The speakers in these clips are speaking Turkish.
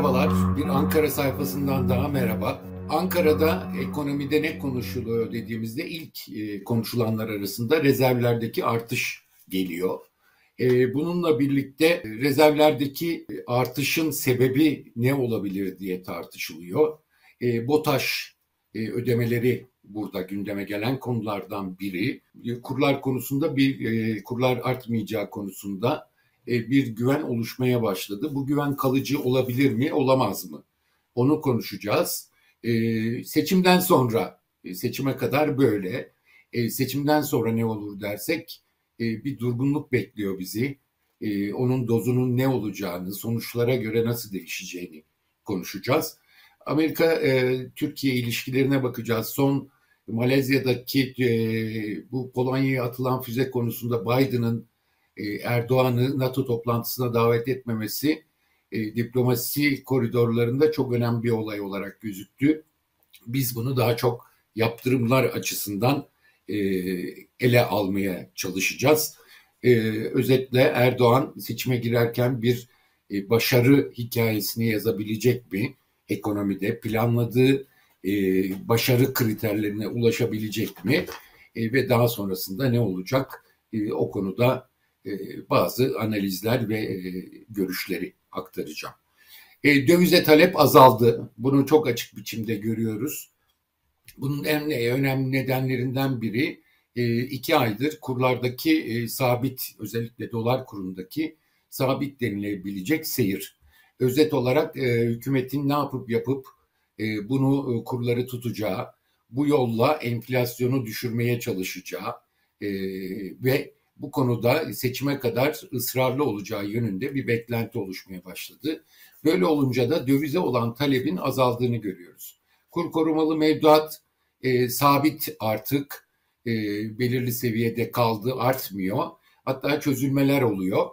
Merhabalar, bir Ankara sayfasından daha merhaba. Ankara'da ekonomide ne konuşuluyor dediğimizde ilk e, konuşulanlar arasında rezervlerdeki artış geliyor. E, bununla birlikte rezervlerdeki artışın sebebi ne olabilir diye tartışılıyor. E, BOTAŞ ödemeleri burada gündeme gelen konulardan biri. Kurlar konusunda bir kurlar artmayacağı konusunda bir güven oluşmaya başladı. Bu güven kalıcı olabilir mi, olamaz mı? Onu konuşacağız. E, seçimden sonra, e, seçime kadar böyle. Seçimden sonra ne olur dersek bir durgunluk bekliyor bizi. Onun dozunun ne olacağını, sonuçlara göre nasıl değişeceğini konuşacağız. Amerika-Türkiye ilişkilerine bakacağız. Son Malezya'daki bu Polonya'ya atılan füze konusunda Biden'ın e, Erdoğan'ı NATO toplantısına davet etmemesi e, diplomasi koridorlarında çok önemli bir olay olarak gözüktü. Biz bunu daha çok yaptırımlar açısından e, ele almaya çalışacağız. özetle Erdoğan seçime girerken bir başarı hikayesini yazabilecek mi? Ekonomide planladığı başarı kriterlerine ulaşabilecek mi? ve daha sonrasında ne olacak? o konuda e, bazı analizler ve e, görüşleri aktaracağım. E, dövize talep azaldı. Bunu çok açık biçimde görüyoruz. Bunun en önemli nedenlerinden biri iki aydır kurlardaki sabit özellikle dolar kurundaki sabit denilebilecek seyir. Özet olarak hükümetin ne yapıp yapıp bunu kurları tutacağı, bu yolla enflasyonu düşürmeye çalışacağı ve bu konuda seçime kadar ısrarlı olacağı yönünde bir beklenti oluşmaya başladı. Böyle olunca da dövize olan talebin azaldığını görüyoruz. Kur korumalı mevduat e, sabit artık e, belirli seviyede kaldı, artmıyor. Hatta çözülmeler oluyor.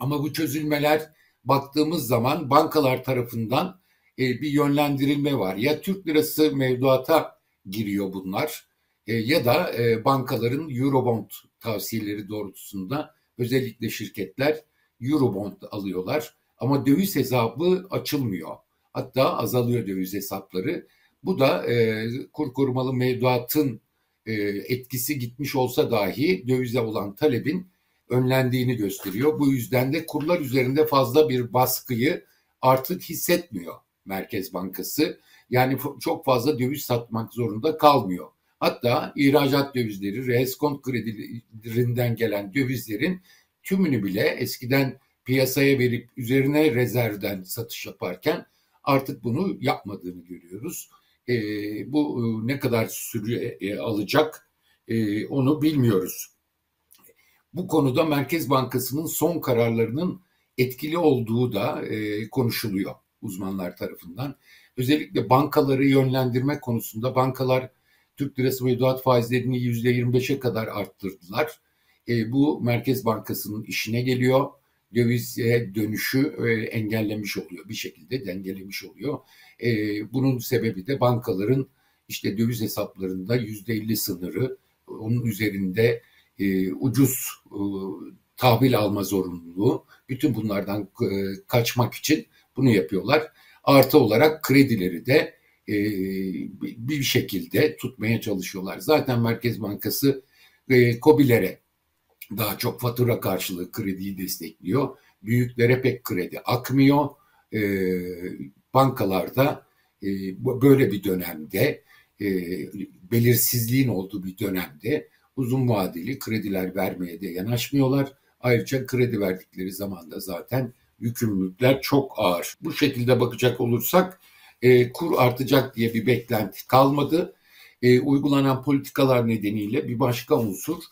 Ama bu çözülmeler baktığımız zaman bankalar tarafından e, bir yönlendirilme var. Ya Türk lirası mevduata giriyor bunlar ya da e, bankaların Eurobond tavsiyeleri doğrultusunda özellikle şirketler Eurobond alıyorlar ama döviz hesabı açılmıyor. Hatta azalıyor döviz hesapları. Bu da e, kur korumalı mevduatın e, etkisi gitmiş olsa dahi dövize olan talebin önlendiğini gösteriyor. Bu yüzden de kurlar üzerinde fazla bir baskıyı artık hissetmiyor Merkez Bankası. Yani çok fazla döviz satmak zorunda kalmıyor. Hatta ihracat dövizleri, reskont kredilerinden gelen dövizlerin tümünü bile eskiden piyasaya verip üzerine rezervden satış yaparken artık bunu yapmadığını görüyoruz. E, bu e, ne kadar süre e, alacak e, onu bilmiyoruz. Bu konuda Merkez Bankası'nın son kararlarının etkili olduğu da e, konuşuluyor uzmanlar tarafından. Özellikle bankaları yönlendirme konusunda bankalar Türk lirası mevduat faizlerini yüzde 25'e kadar arttırdılar. E, bu Merkez Bankası'nın işine geliyor. Dövize dönüşü e, engellemiş oluyor. Bir şekilde dengelemiş oluyor. E, bunun sebebi de bankaların işte döviz hesaplarında yüzde 50 sınırı, onun üzerinde e, ucuz e, tahvil alma zorunluluğu. Bütün bunlardan e, kaçmak için bunu yapıyorlar. Artı olarak kredileri de e, bir şekilde tutmaya çalışıyorlar. Zaten Merkez Bankası e, COBİ'lere daha çok fatura karşılığı krediyi destekliyor. Büyüklere pek kredi akmıyor. E, bankalarda e, böyle bir dönemde e, belirsizliğin olduğu bir dönemde uzun vadeli krediler vermeye de yanaşmıyorlar. Ayrıca kredi verdikleri zaman da zaten yükümlülükler çok ağır. Bu şekilde bakacak olursak e, kur artacak diye bir beklenti kalmadı. E, uygulanan politikalar nedeniyle bir başka unsur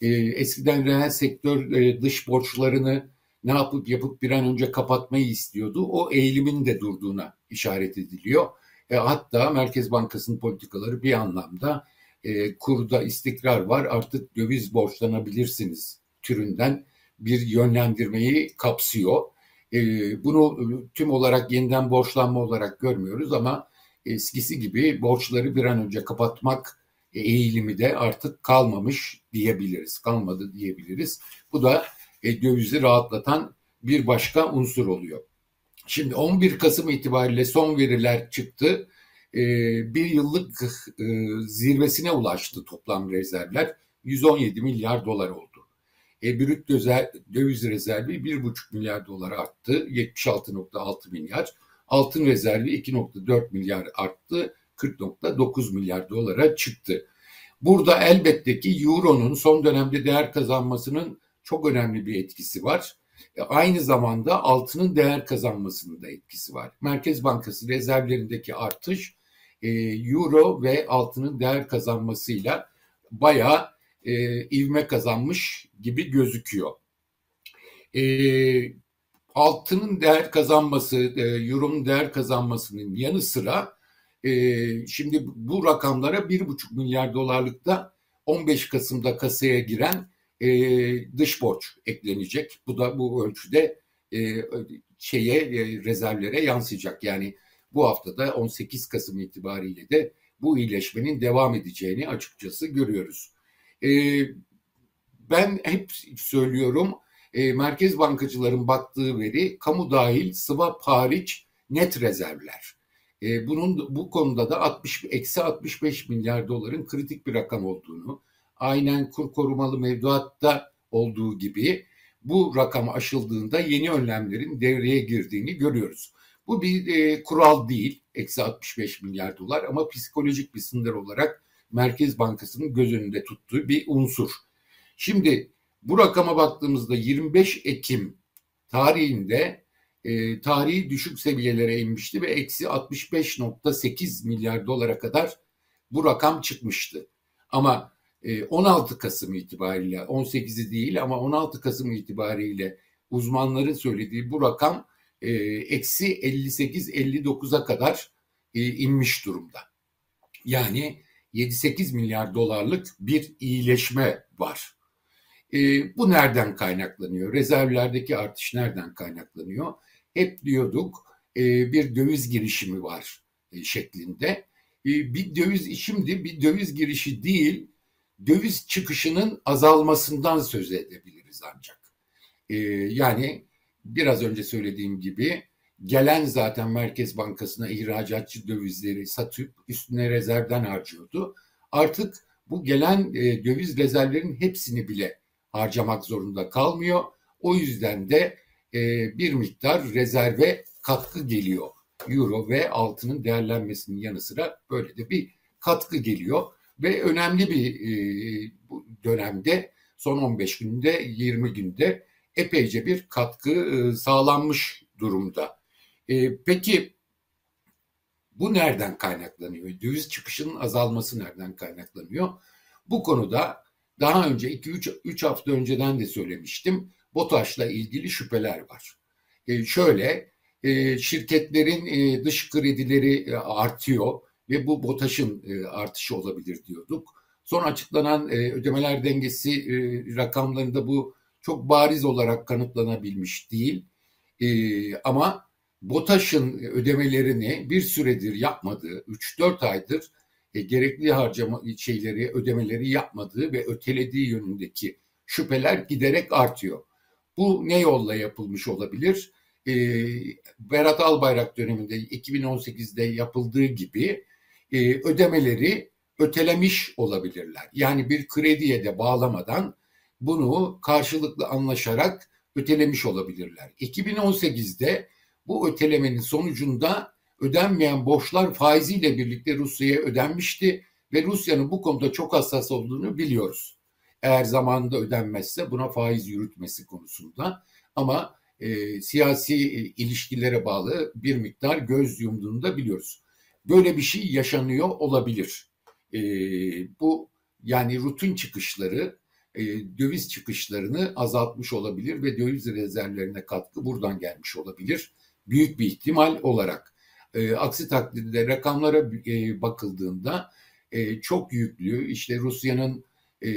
e, eskiden reel sektör e, dış borçlarını ne yapıp yapıp bir an önce kapatmayı istiyordu. O eğilimin de durduğuna işaret ediliyor. E, hatta Merkez Bankası'nın politikaları bir anlamda e, kurda istikrar var artık döviz borçlanabilirsiniz türünden bir yönlendirmeyi kapsıyor. Ee, bunu tüm olarak yeniden borçlanma olarak görmüyoruz ama eskisi gibi borçları bir an önce kapatmak eğilimi de artık kalmamış diyebiliriz. Kalmadı diyebiliriz. Bu da e, dövizi rahatlatan bir başka unsur oluyor. Şimdi 11 Kasım itibariyle son veriler çıktı. Ee, bir yıllık e, zirvesine ulaştı toplam rezervler. 117 milyar dolar oldu. E, brüt döviz rezervi 1,5 milyar dolar arttı. 76.6 milyar. Altın rezervi 2.4 milyar arttı. 40.9 milyar dolara çıktı. Burada elbette ki Euro'nun son dönemde değer kazanmasının çok önemli bir etkisi var. E, aynı zamanda altının değer kazanmasının da etkisi var. Merkez Bankası rezervlerindeki artış e, Euro ve altının değer kazanmasıyla bayağı e, ivme kazanmış gibi gözüküyor. E, altının değer kazanması, e, Euro'nun değer kazanmasının yanı sıra e, şimdi bu rakamlara bir buçuk milyar dolarlıkta 15 Kasım'da kasaya giren e, dış borç eklenecek. Bu da bu ölçüde e, şeye e, rezervlere yansıyacak. Yani bu haftada 18 Kasım itibariyle de bu iyileşmenin devam edeceğini açıkçası görüyoruz. E, ben hep söylüyorum e, merkez bankacıların baktığı veri kamu dahil swap hariç net rezervler. E, bunun bu konuda da 60 eksi 65 milyar doların kritik bir rakam olduğunu, aynen kur korumalı mevduatta olduğu gibi bu rakam aşıldığında yeni önlemlerin devreye girdiğini görüyoruz. Bu bir e, kural değil, eksi 65 milyar dolar ama psikolojik bir sınır olarak Merkez Bankası'nın göz önünde tuttuğu bir unsur. Şimdi bu rakama baktığımızda 25 Ekim tarihinde e, tarihi düşük seviyelere inmişti ve eksi 65.8 milyar dolara kadar bu rakam çıkmıştı. Ama 16 e, Kasım itibariyle 18'i değil ama 16 Kasım itibariyle uzmanların söylediği bu rakam e, eksi 58-59'a kadar e, inmiş durumda. Yani 7-8 milyar dolarlık bir iyileşme var. Bu nereden kaynaklanıyor? Rezervlerdeki artış nereden kaynaklanıyor? Hep diyorduk bir döviz girişimi var şeklinde. Bir döviz şimdi bir döviz girişi değil döviz çıkışının azalmasından söz edebiliriz ancak. Ee, yani biraz önce söylediğim gibi gelen zaten Merkez Bankası'na ihracatçı dövizleri satıp üstüne rezervden harcıyordu. Artık bu gelen e, döviz rezervlerin hepsini bile harcamak zorunda kalmıyor. O yüzden de e, bir miktar rezerve katkı geliyor. Euro ve altının değerlenmesinin yanı sıra böyle de bir katkı geliyor ve önemli bir e, dönemde son 15 günde 20 günde epeyce bir katkı e, sağlanmış durumda. E, peki bu nereden kaynaklanıyor? Döviz çıkışının azalması nereden kaynaklanıyor? Bu konuda daha önce 2-3 hafta önceden de söylemiştim. BOTAŞ'la ilgili şüpheler var. E, şöyle e, şirketlerin e, dış kredileri e, artıyor ve bu BOTAŞ'ın e, artışı olabilir diyorduk. Son açıklanan e, ödemeler dengesi e, rakamlarında bu çok bariz olarak kanıtlanabilmiş değil. E, ama BOTAŞ'ın ödemelerini bir süredir yapmadığı, 3-4 aydır e, gerekli harcama şeyleri, ödemeleri yapmadığı ve ötelediği yönündeki şüpheler giderek artıyor. Bu ne yolla yapılmış olabilir? E, Berat Albayrak döneminde 2018'de yapıldığı gibi e, ödemeleri ötelemiş olabilirler. Yani bir krediye de bağlamadan bunu karşılıklı anlaşarak ötelemiş olabilirler. 2018'de bu ötelemenin sonucunda ödenmeyen borçlar faiziyle birlikte Rusya'ya ödenmişti ve Rusya'nın bu konuda çok hassas olduğunu biliyoruz. Eğer zamanında ödenmezse buna faiz yürütmesi konusunda ama e, siyasi e, ilişkilere bağlı bir miktar göz yumduğunu da biliyoruz böyle bir şey yaşanıyor olabilir. E, bu yani rutin çıkışları, e, döviz çıkışlarını azaltmış olabilir ve döviz rezervlerine katkı buradan gelmiş olabilir. Büyük bir ihtimal olarak. E, aksi takdirde rakamlara e, bakıldığında e, çok yüklü işte Rusya'nın e,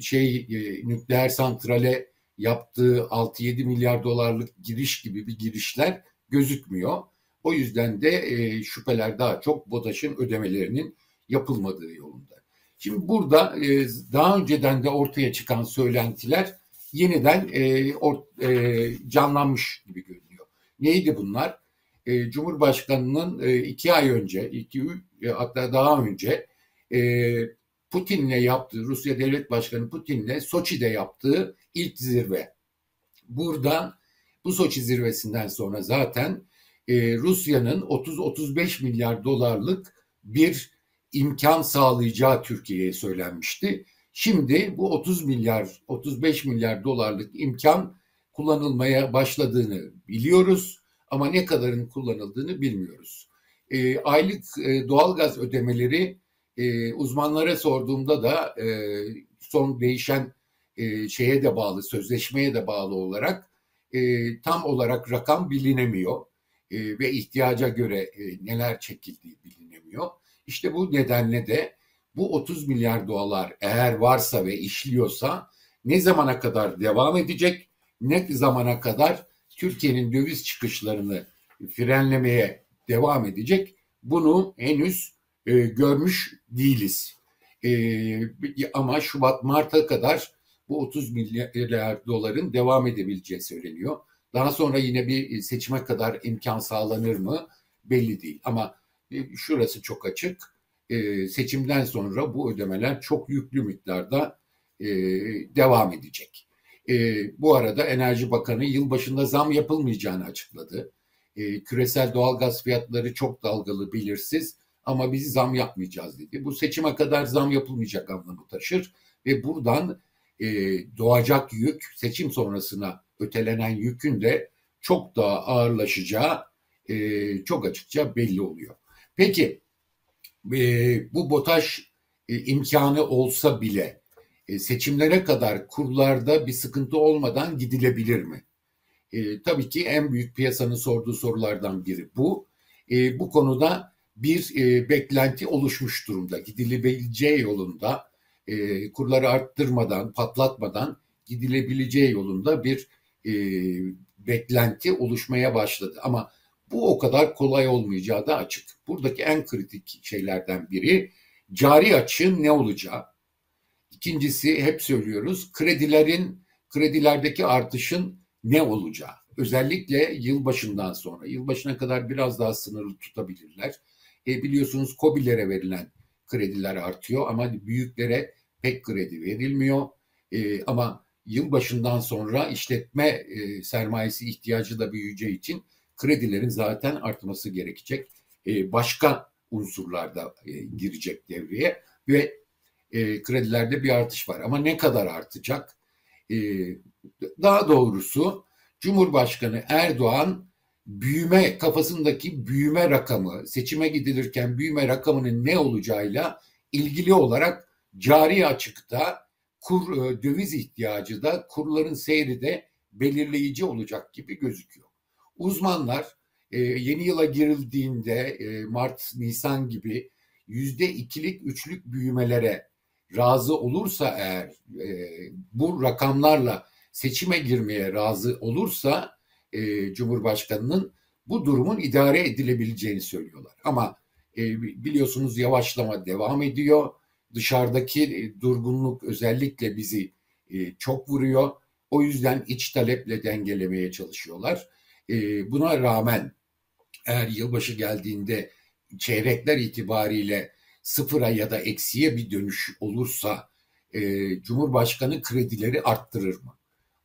şey e, nükleer santrale yaptığı 6-7 milyar dolarlık giriş gibi bir girişler gözükmüyor. O yüzden de e, şüpheler daha çok BOTAŞ'ın ödemelerinin yapılmadığı yolunda. Şimdi burada e, daha önceden de ortaya çıkan söylentiler yeniden e, or, e, canlanmış gibi görünüyor. Neydi bunlar? e, Cumhurbaşkanı'nın e, iki ay önce, iki e, hatta daha önce e, Putin'le yaptığı, Rusya Devlet Başkanı Putin'le Soçi'de yaptığı ilk zirve. Buradan bu Soçi zirvesinden sonra zaten e, Rusya'nın 30-35 milyar dolarlık bir imkan sağlayacağı Türkiye'ye söylenmişti. Şimdi bu 30 milyar, 35 milyar dolarlık imkan kullanılmaya başladığını biliyoruz ama ne kadarın kullanıldığını bilmiyoruz. E, aylık e, doğalgaz ödemeleri e, uzmanlara sorduğumda da e, son değişen e, şeye de bağlı, sözleşmeye de bağlı olarak e, tam olarak rakam bilinemiyor e, ve ihtiyaca göre e, neler çekildiği bilinemiyor. İşte bu nedenle de bu 30 milyar dolar eğer varsa ve işliyorsa ne zamana kadar devam edecek, ne zamana kadar Türkiye'nin döviz çıkışlarını frenlemeye devam edecek bunu henüz e, görmüş değiliz. E, ama Şubat-Mart'a kadar bu 30 milyar doların devam edebileceği söyleniyor. Daha sonra yine bir seçime kadar imkan sağlanır mı belli değil. Ama e, şurası çok açık. E, seçimden sonra bu ödemeler çok yüklü miktarda e, devam edecek. Bu arada Enerji Bakanı yılbaşında zam yapılmayacağını açıkladı. Küresel doğalgaz fiyatları çok dalgalı, belirsiz ama biz zam yapmayacağız dedi. Bu seçime kadar zam yapılmayacak anlamı taşır ve buradan doğacak yük seçim sonrasına ötelenen yükün de çok daha ağırlaşacağı e, çok açıkça belli oluyor. Peki e, bu BOTAŞ e, imkanı olsa bile e, seçimlere kadar kurlarda bir sıkıntı olmadan gidilebilir mi? E, tabii ki en büyük piyasanın sorduğu sorulardan biri bu. E, bu konuda bir e, beklenti oluşmuş durumda. Gidilebileceği yolunda e, kurları arttırmadan, patlatmadan gidilebileceği yolunda bir e, beklenti oluşmaya başladı. Ama bu o kadar kolay olmayacağı da açık. Buradaki en kritik şeylerden biri cari açığın ne olacağı. İkincisi hep söylüyoruz kredilerin kredilerdeki artışın ne olacağı. Özellikle yılbaşından sonra, yılbaşına kadar biraz daha sınırlı tutabilirler. E, biliyorsunuz COBİ'lere verilen krediler artıyor ama büyüklere pek kredi verilmiyor. E, ama yılbaşından sonra işletme e, sermayesi ihtiyacı da büyüyeceği için kredilerin zaten artması gerekecek. E, başka unsurlar da e, girecek devreye ve e, kredilerde bir artış var. Ama ne kadar artacak? E, daha doğrusu Cumhurbaşkanı Erdoğan büyüme kafasındaki büyüme rakamı seçime gidilirken büyüme rakamının ne olacağıyla ilgili olarak cari açıkta kur e, döviz ihtiyacı da kurların seyri de belirleyici olacak gibi gözüküyor. Uzmanlar e, yeni yıla girildiğinde e, Mart, Nisan gibi yüzde ikilik, üçlük büyümelere razı olursa eğer e, bu rakamlarla seçime girmeye razı olursa e, Cumhurbaşkanı'nın bu durumun idare edilebileceğini söylüyorlar. Ama e, biliyorsunuz yavaşlama devam ediyor dışarıdaki e, durgunluk özellikle bizi e, çok vuruyor. O yüzden iç taleple dengelemeye çalışıyorlar. E, buna rağmen eğer yılbaşı geldiğinde çeyrekler itibariyle sıfıra ya da eksiye bir dönüş olursa Cumhurbaşkanı kredileri arttırır mı?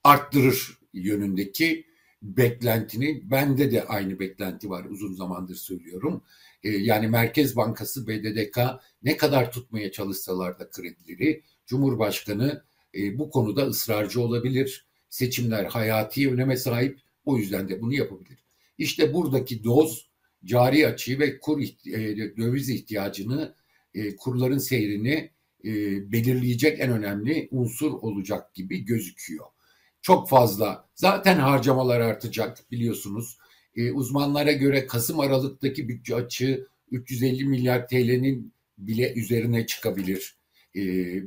Arttırır yönündeki beklentini, bende de aynı beklenti var uzun zamandır söylüyorum. E, yani Merkez Bankası BDDK ne kadar tutmaya çalışsalar da kredileri Cumhurbaşkanı e, bu konuda ısrarcı olabilir. Seçimler hayati öneme sahip o yüzden de bunu yapabilir. İşte buradaki doz cari açığı ve kur e, döviz ihtiyacını kurların seyrini belirleyecek en önemli unsur olacak gibi gözüküyor. Çok fazla zaten harcamalar artacak biliyorsunuz. E, uzmanlara göre Kasım Aralık'taki bütçe açığı 350 milyar TL'nin bile üzerine çıkabilir. E,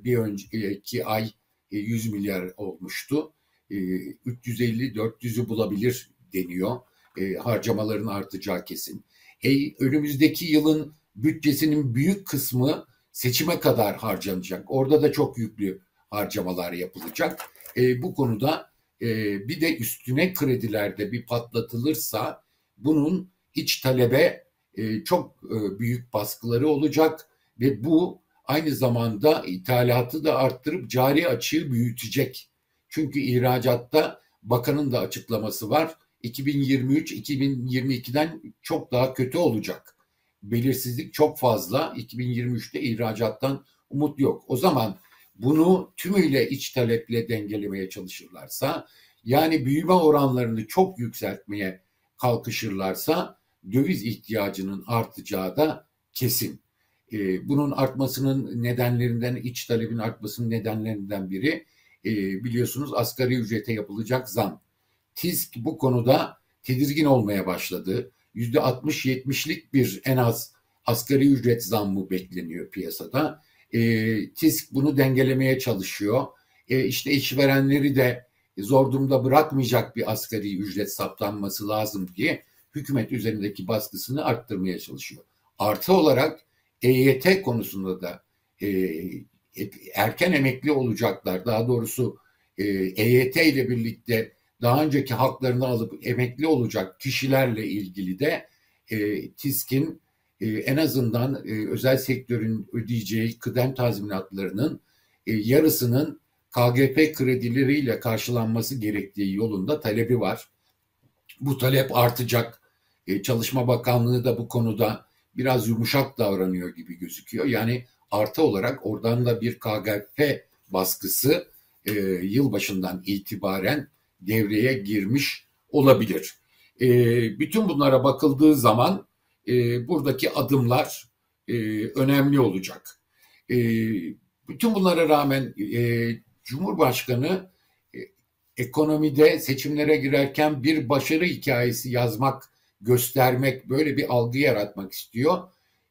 bir önceki ay e, 100 milyar olmuştu. E, 350-400'ü bulabilir deniyor. E, harcamaların artacağı kesin. E, önümüzdeki yılın bütçesinin büyük kısmı seçime kadar harcanacak. Orada da çok yüklü harcamalar yapılacak. E, bu konuda e, bir de üstüne kredilerde bir patlatılırsa bunun iç talebe e, çok e, büyük baskıları olacak ve bu aynı zamanda ithalatı da arttırıp cari açığı büyütecek. Çünkü ihracatta bakanın da açıklaması var. 2023-2022'den çok daha kötü olacak. Belirsizlik çok fazla. 2023'te ihracattan umut yok. O zaman bunu tümüyle iç taleple dengelemeye çalışırlarsa yani büyüme oranlarını çok yükseltmeye kalkışırlarsa döviz ihtiyacının artacağı da kesin. Ee, bunun artmasının nedenlerinden, iç talebin artmasının nedenlerinden biri e, biliyorsunuz asgari ücrete yapılacak zam. TİSK bu konuda tedirgin olmaya başladı. Yüzde 60-70'lik bir en az asgari ücret zammı bekleniyor piyasada. E, TİSK bunu dengelemeye çalışıyor. E, işte işverenleri de zor durumda bırakmayacak bir asgari ücret saptanması lazım diye hükümet üzerindeki baskısını arttırmaya çalışıyor. Artı olarak EYT konusunda da e, erken emekli olacaklar. Daha doğrusu e, EYT ile birlikte daha önceki haklarını alıp emekli olacak kişilerle ilgili de e, TİSK'in e, en azından e, özel sektörün ödeyeceği kıdem tazminatlarının e, yarısının KGP kredileriyle karşılanması gerektiği yolunda talebi var. Bu talep artacak. E, Çalışma Bakanlığı da bu konuda biraz yumuşak davranıyor gibi gözüküyor. Yani artı olarak oradan da bir KGP baskısı e, yılbaşından itibaren devreye girmiş olabilir. E, bütün bunlara bakıldığı zaman e, buradaki adımlar e, önemli olacak. E, bütün bunlara rağmen e, Cumhurbaşkanı e, ekonomide seçimlere girerken bir başarı hikayesi yazmak, göstermek, böyle bir algı yaratmak istiyor.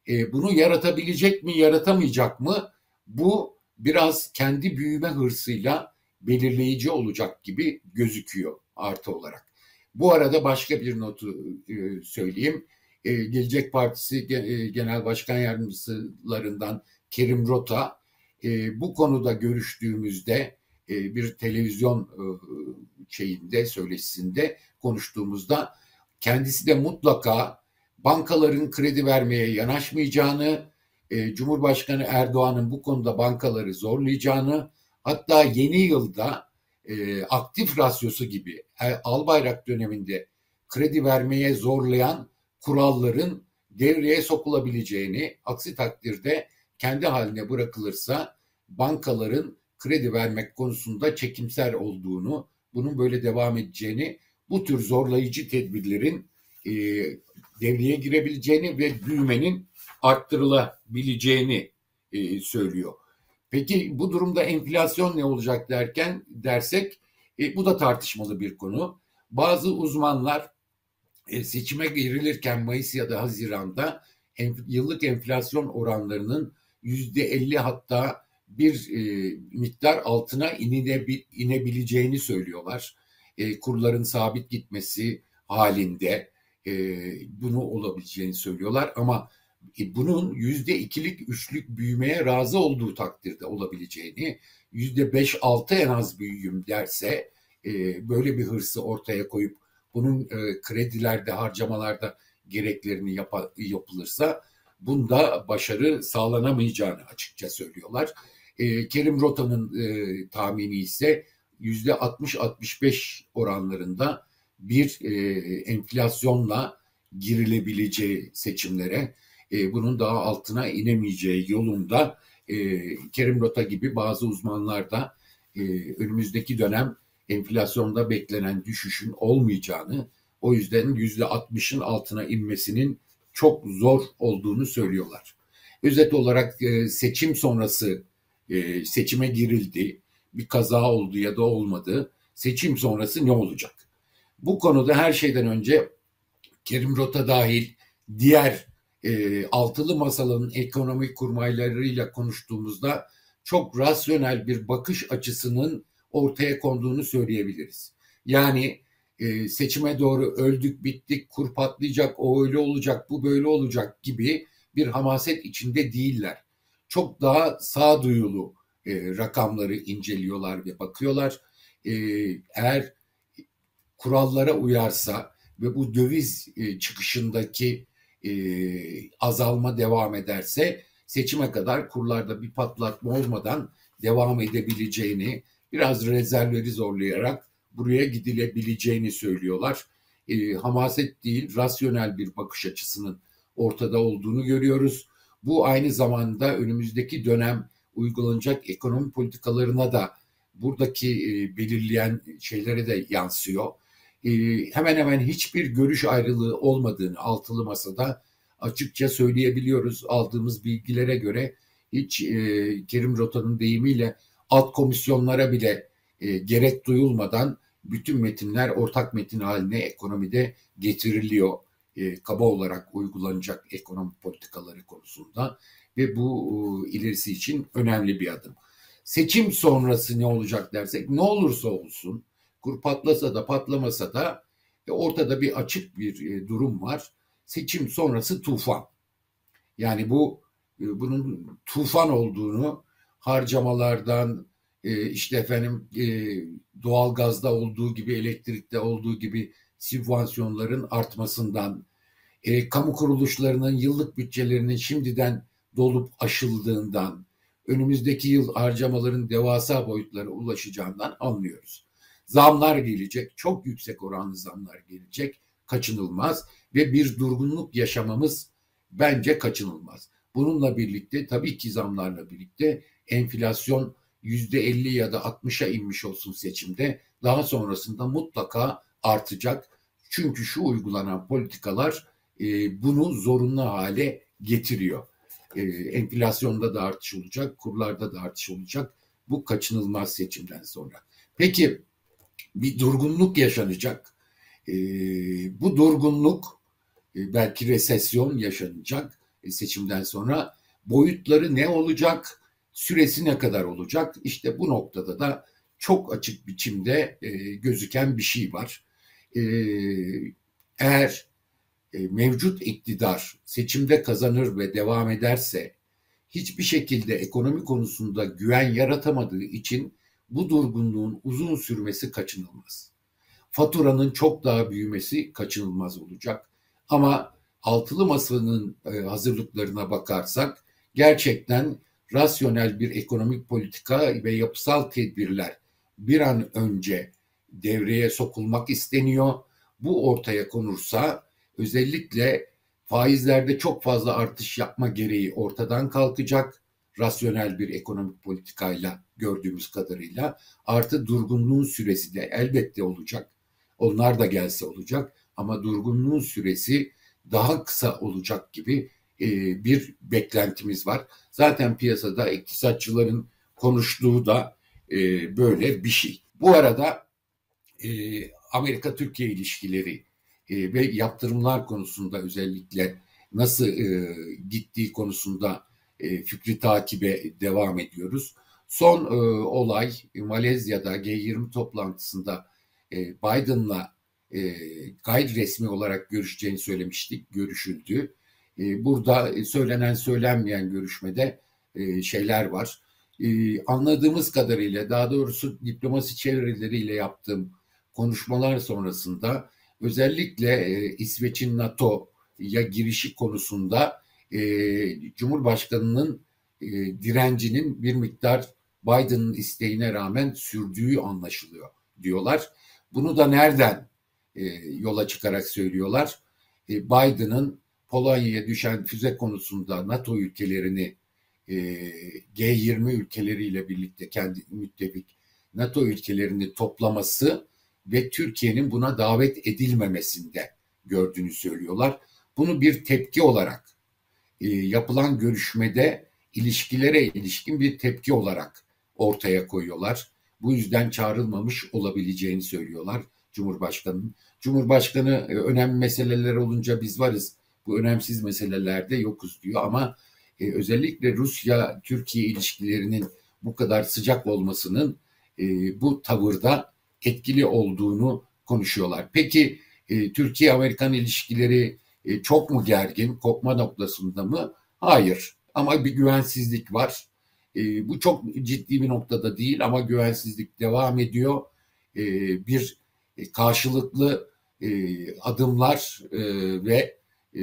E, bunu yaratabilecek mi, yaratamayacak mı? Bu biraz kendi büyüme hırsıyla belirleyici olacak gibi gözüküyor artı olarak. Bu arada başka bir notu e, söyleyeyim. E, Gelecek Partisi e, Genel Başkan Yardımcılarından Kerim Rota bu konuda görüştüğümüzde bir televizyon e, şeyinde söyleşisinde konuştuğumuzda kendisi de mutlaka bankaların kredi vermeye yanaşmayacağını, Cumhurbaşkanı Erdoğan'ın bu konuda bankaları zorlayacağını, hatta yeni yılda e, aktif rasyosu gibi e, Albayrak döneminde kredi vermeye zorlayan kuralların devreye sokulabileceğini, aksi takdirde kendi haline bırakılırsa bankaların kredi vermek konusunda çekimser olduğunu, bunun böyle devam edeceğini, bu tür zorlayıcı tedbirlerin e, devreye girebileceğini ve büyümenin arttırılabileceğini e, söylüyor. Peki bu durumda enflasyon ne olacak derken dersek e, bu da tartışmalı bir konu. Bazı uzmanlar e, seçime girilirken Mayıs ya da Haziran'da enf yıllık enflasyon oranlarının yüzde elli hatta bir e, miktar altına inebil, inebileceğini söylüyorlar. E, kurların sabit gitmesi halinde e, bunu olabileceğini söylüyorlar ama bunun yüzde ikilik üçlük büyümeye razı olduğu takdirde olabileceğini yüzde beş altı en az büyüyüm derse e, böyle bir hırsı ortaya koyup bunun e, kredilerde harcamalarda gereklerini yap yapılırsa bunda başarı sağlanamayacağını açıkça söylüyorlar. E, Kerim Rota'nın e, tahmini ise yüzde 60-65 oranlarında bir e, enflasyonla girilebileceği seçimlere e, bunun daha altına inemeyeceği yolunda e, Kerim Rota gibi bazı uzmanlar da e, önümüzdeki dönem enflasyonda beklenen düşüşün olmayacağını o yüzden yüzde 60'ın altına inmesinin çok zor olduğunu söylüyorlar. Özet olarak e, seçim sonrası e, seçime girildi. Bir kaza oldu ya da olmadı. Seçim sonrası ne olacak? Bu konuda her şeyden önce Kerim Rota dahil diğer e, altılı masalın ekonomik kurmaylarıyla konuştuğumuzda çok rasyonel bir bakış açısının ortaya konduğunu söyleyebiliriz. Yani e, seçime doğru öldük bittik kur patlayacak o öyle olacak bu böyle olacak gibi bir hamaset içinde değiller. Çok daha sağduyulu e, rakamları inceliyorlar ve bakıyorlar. E, eğer kurallara uyarsa ve bu döviz e, çıkışındaki e, azalma devam ederse seçime kadar kurlarda bir patlatma olmadan devam edebileceğini, biraz rezervleri zorlayarak buraya gidilebileceğini söylüyorlar. E, hamaset değil, rasyonel bir bakış açısının ortada olduğunu görüyoruz. Bu aynı zamanda önümüzdeki dönem uygulanacak ekonomi politikalarına da buradaki e, belirleyen şeylere de yansıyor. E, hemen hemen hiçbir görüş ayrılığı olmadığını altılı masada açıkça söyleyebiliyoruz. Aldığımız bilgilere göre hiç e, Kerim Rota'nın deyimiyle alt komisyonlara bile e, gerek duyulmadan bütün metinler ortak metin haline ekonomide getiriliyor. E, kaba olarak uygulanacak ekonomi politikaları konusunda ve bu e, ilerisi için önemli bir adım. Seçim sonrası ne olacak dersek ne olursa olsun kur patlasa da patlamasa da e, ortada bir açık bir e, durum var. Seçim sonrası tufan. Yani bu e, bunun tufan olduğunu harcamalardan e, işte efendim e, doğal gazda olduğu gibi elektrikte olduğu gibi sübvansiyonların artmasından e, kamu kuruluşlarının yıllık bütçelerinin şimdiden dolup aşıldığından önümüzdeki yıl harcamaların devasa boyutlara ulaşacağından anlıyoruz. Zamlar gelecek, çok yüksek oranlı zamlar gelecek, kaçınılmaz ve bir durgunluk yaşamamız bence kaçınılmaz. Bununla birlikte tabii ki zamlarla birlikte enflasyon yüzde 50 ya da 60'a inmiş olsun seçimde daha sonrasında mutlaka artacak. Çünkü şu uygulanan politikalar e, bunu zorunlu hale getiriyor. E, enflasyonda da artış olacak, kurlarda da artış olacak. Bu kaçınılmaz seçimden sonra. Peki bir durgunluk yaşanacak. E, bu durgunluk e, belki resesyon yaşanacak e, seçimden sonra. Boyutları ne olacak? Süresi ne kadar olacak? İşte bu noktada da çok açık biçimde e, gözüken bir şey var. E, eğer e, mevcut iktidar seçimde kazanır ve devam ederse hiçbir şekilde ekonomi konusunda güven yaratamadığı için bu durgunluğun uzun sürmesi kaçınılmaz. Faturanın çok daha büyümesi kaçınılmaz olacak. Ama altılı masanın e, hazırlıklarına bakarsak gerçekten rasyonel bir ekonomik politika ve yapısal tedbirler bir an önce devreye sokulmak isteniyor. Bu ortaya konursa özellikle faizlerde çok fazla artış yapma gereği ortadan kalkacak. Rasyonel bir ekonomik politikayla gördüğümüz kadarıyla artı durgunluğun süresi de elbette olacak. Onlar da gelse olacak ama durgunluğun süresi daha kısa olacak gibi e, bir beklentimiz var. Zaten piyasada iktisatçıların konuştuğu da e, böyle bir şey. Bu arada e, Amerika-Türkiye ilişkileri ve yaptırımlar konusunda özellikle nasıl gittiği konusunda e, fikri takibe devam ediyoruz. Son e, olay Malezya'da G20 toplantısında e, Biden'la e, gayri resmi olarak görüşeceğini söylemiştik, görüşüldü. E, burada söylenen söylenmeyen görüşmede e, şeyler var. E, anladığımız kadarıyla daha doğrusu diplomasi çevreleriyle yaptığım konuşmalar sonrasında özellikle e, İsveç'in NATO'ya girişi konusunda e, Cumhurbaşkanı'nın e, direncinin bir miktar Biden'ın isteğine rağmen sürdüğü anlaşılıyor diyorlar. Bunu da nereden e, yola çıkarak söylüyorlar? E, Biden'ın Polonya'ya düşen füze konusunda NATO ülkelerini e, G20 ülkeleriyle birlikte kendi müttefik NATO ülkelerini toplaması ve Türkiye'nin buna davet edilmemesinde gördüğünü söylüyorlar. Bunu bir tepki olarak e, yapılan görüşmede ilişkilere ilişkin bir tepki olarak ortaya koyuyorlar. Bu yüzden çağrılmamış olabileceğini söylüyorlar Cumhurbaşkanı'nın. Cumhurbaşkanı e, önemli meseleler olunca biz varız. Bu önemsiz meselelerde yokuz diyor ama e, özellikle Rusya-Türkiye ilişkilerinin bu kadar sıcak olmasının e, bu tavırda etkili olduğunu konuşuyorlar. Peki e, Türkiye-Amerikan ilişkileri e, çok mu gergin, kopma noktasında mı? Hayır ama bir güvensizlik var. E, bu çok ciddi bir noktada değil ama güvensizlik devam ediyor. E, bir e, karşılıklı e, adımlar e, ve e,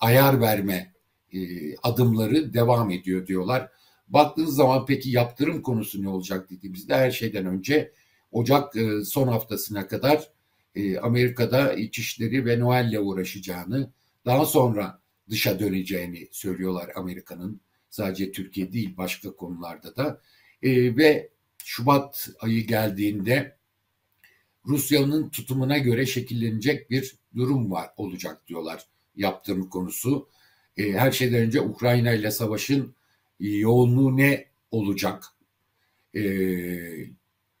ayar verme e, adımları devam ediyor diyorlar. Baktığınız zaman peki yaptırım konusu ne olacak dediğimizde her şeyden önce Ocak e, son haftasına kadar e, Amerika'da İçişleri ve Noel'le uğraşacağını, daha sonra dışa döneceğini söylüyorlar Amerika'nın. Sadece Türkiye değil başka konularda da. E, ve Şubat ayı geldiğinde Rusya'nın tutumuna göre şekillenecek bir durum var olacak diyorlar yaptırım konusu. E, her şeyden önce Ukrayna ile savaşın yoğunluğu ne olacak? E,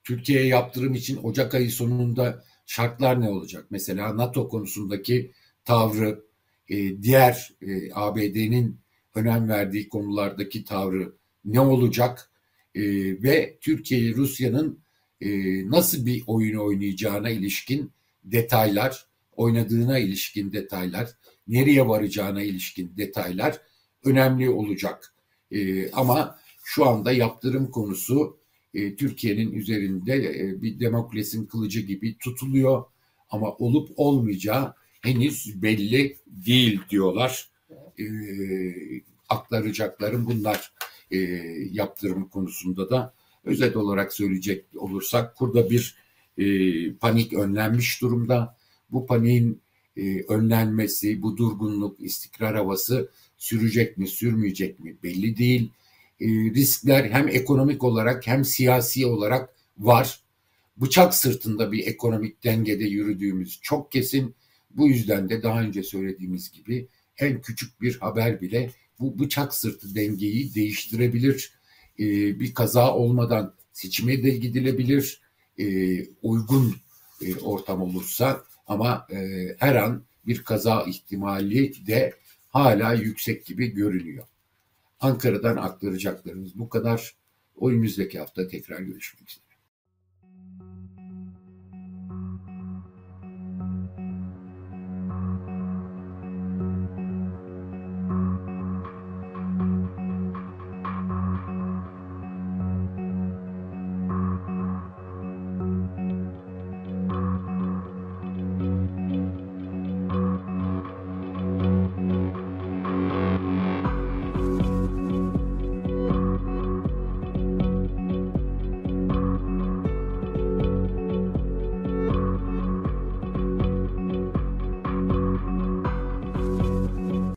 Türkiye'ye yaptırım için Ocak ayı sonunda şartlar ne olacak? Mesela NATO konusundaki tavrı, e, diğer e, ABD'nin önem verdiği konulardaki tavrı ne olacak? E, ve Türkiye Rusya'nın e, nasıl bir oyun oynayacağına ilişkin detaylar, oynadığına ilişkin detaylar, nereye varacağına ilişkin detaylar önemli olacak. E, ama şu anda yaptırım konusu e, Türkiye'nin üzerinde e, bir demokrasinin kılıcı gibi tutuluyor. Ama olup olmayacağı henüz belli değil diyorlar. E, aktaracaklarım bunlar e, yaptırım konusunda da özet olarak söyleyecek olursak burada bir e, panik önlenmiş durumda. Bu paniğin önlenmesi, bu durgunluk, istikrar havası sürecek mi, sürmeyecek mi belli değil. E, riskler hem ekonomik olarak hem siyasi olarak var. Bıçak sırtında bir ekonomik dengede yürüdüğümüz çok kesin. Bu yüzden de daha önce söylediğimiz gibi en küçük bir haber bile bu bıçak sırtı dengeyi değiştirebilir. E, bir kaza olmadan seçime de gidilebilir. E, uygun ortam olursa ama her an bir kaza ihtimali de hala yüksek gibi görünüyor. Ankara'dan aktaracaklarımız bu kadar. O hafta tekrar görüşmek üzere.